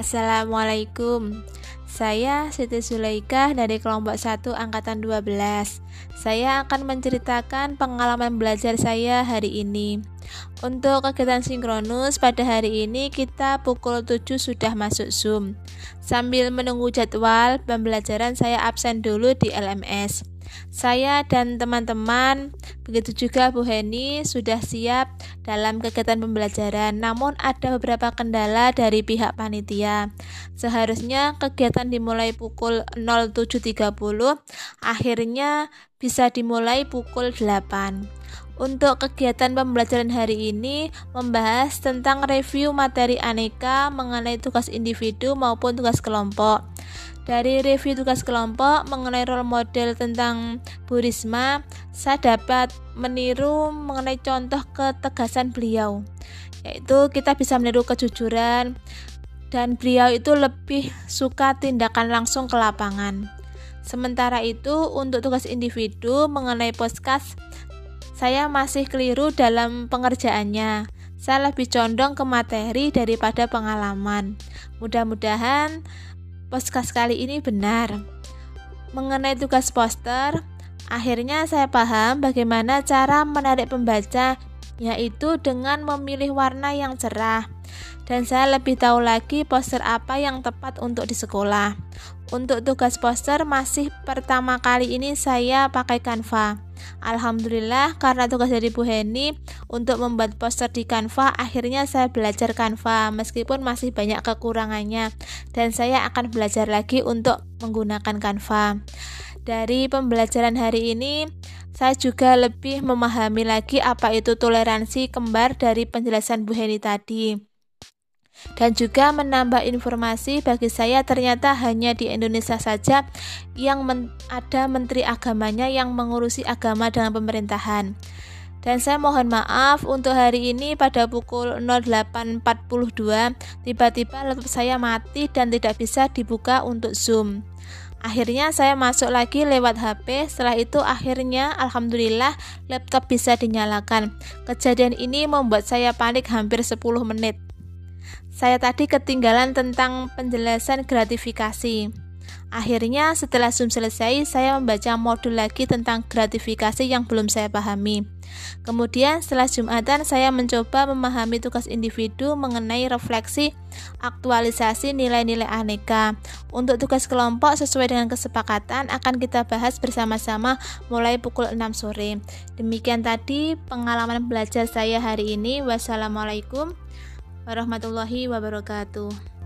Assalamualaikum. Saya Siti Zulaika dari kelompok 1 Angkatan 12 Saya akan menceritakan pengalaman belajar saya hari ini. Untuk kegiatan sinkronus pada hari ini kita pukul 7 sudah masuk Zoom. Sambil menunggu jadwal pembelajaran saya absen dulu di LMS saya dan teman-teman, begitu juga Bu Heni, sudah siap dalam kegiatan pembelajaran. Namun, ada beberapa kendala dari pihak panitia. Seharusnya kegiatan dimulai pukul 07.30, akhirnya bisa dimulai pukul 8. Untuk kegiatan pembelajaran hari ini membahas tentang review materi aneka mengenai tugas individu maupun tugas kelompok. Dari review tugas kelompok mengenai role model tentang Bu Risma, saya dapat meniru mengenai contoh ketegasan beliau, yaitu kita bisa meniru kejujuran dan beliau itu lebih suka tindakan langsung ke lapangan. Sementara itu, untuk tugas individu mengenai podcast, saya masih keliru dalam pengerjaannya. Saya lebih condong ke materi daripada pengalaman. Mudah-mudahan podcast kali ini benar. Mengenai tugas poster, akhirnya saya paham bagaimana cara menarik pembaca, yaitu dengan memilih warna yang cerah. Dan saya lebih tahu lagi poster apa yang tepat untuk di sekolah. Untuk tugas poster masih pertama kali ini saya pakai Canva. Alhamdulillah karena tugas dari Bu Heni untuk membuat poster di Canva akhirnya saya belajar Canva meskipun masih banyak kekurangannya dan saya akan belajar lagi untuk menggunakan Canva. Dari pembelajaran hari ini saya juga lebih memahami lagi apa itu toleransi kembar dari penjelasan Bu Heni tadi dan juga menambah informasi bagi saya ternyata hanya di Indonesia saja yang men ada menteri agamanya yang mengurusi agama dengan pemerintahan. Dan saya mohon maaf untuk hari ini pada pukul 08.42 tiba-tiba laptop saya mati dan tidak bisa dibuka untuk Zoom. Akhirnya saya masuk lagi lewat HP. Setelah itu akhirnya alhamdulillah laptop bisa dinyalakan. Kejadian ini membuat saya panik hampir 10 menit. Saya tadi ketinggalan tentang penjelasan gratifikasi. Akhirnya setelah Zoom selesai, saya membaca modul lagi tentang gratifikasi yang belum saya pahami. Kemudian setelah Jumatan, saya mencoba memahami tugas individu mengenai refleksi aktualisasi nilai-nilai aneka. Untuk tugas kelompok sesuai dengan kesepakatan akan kita bahas bersama-sama mulai pukul 6 sore. Demikian tadi pengalaman belajar saya hari ini. Wassalamualaikum warahmatullahi wabarakatuh.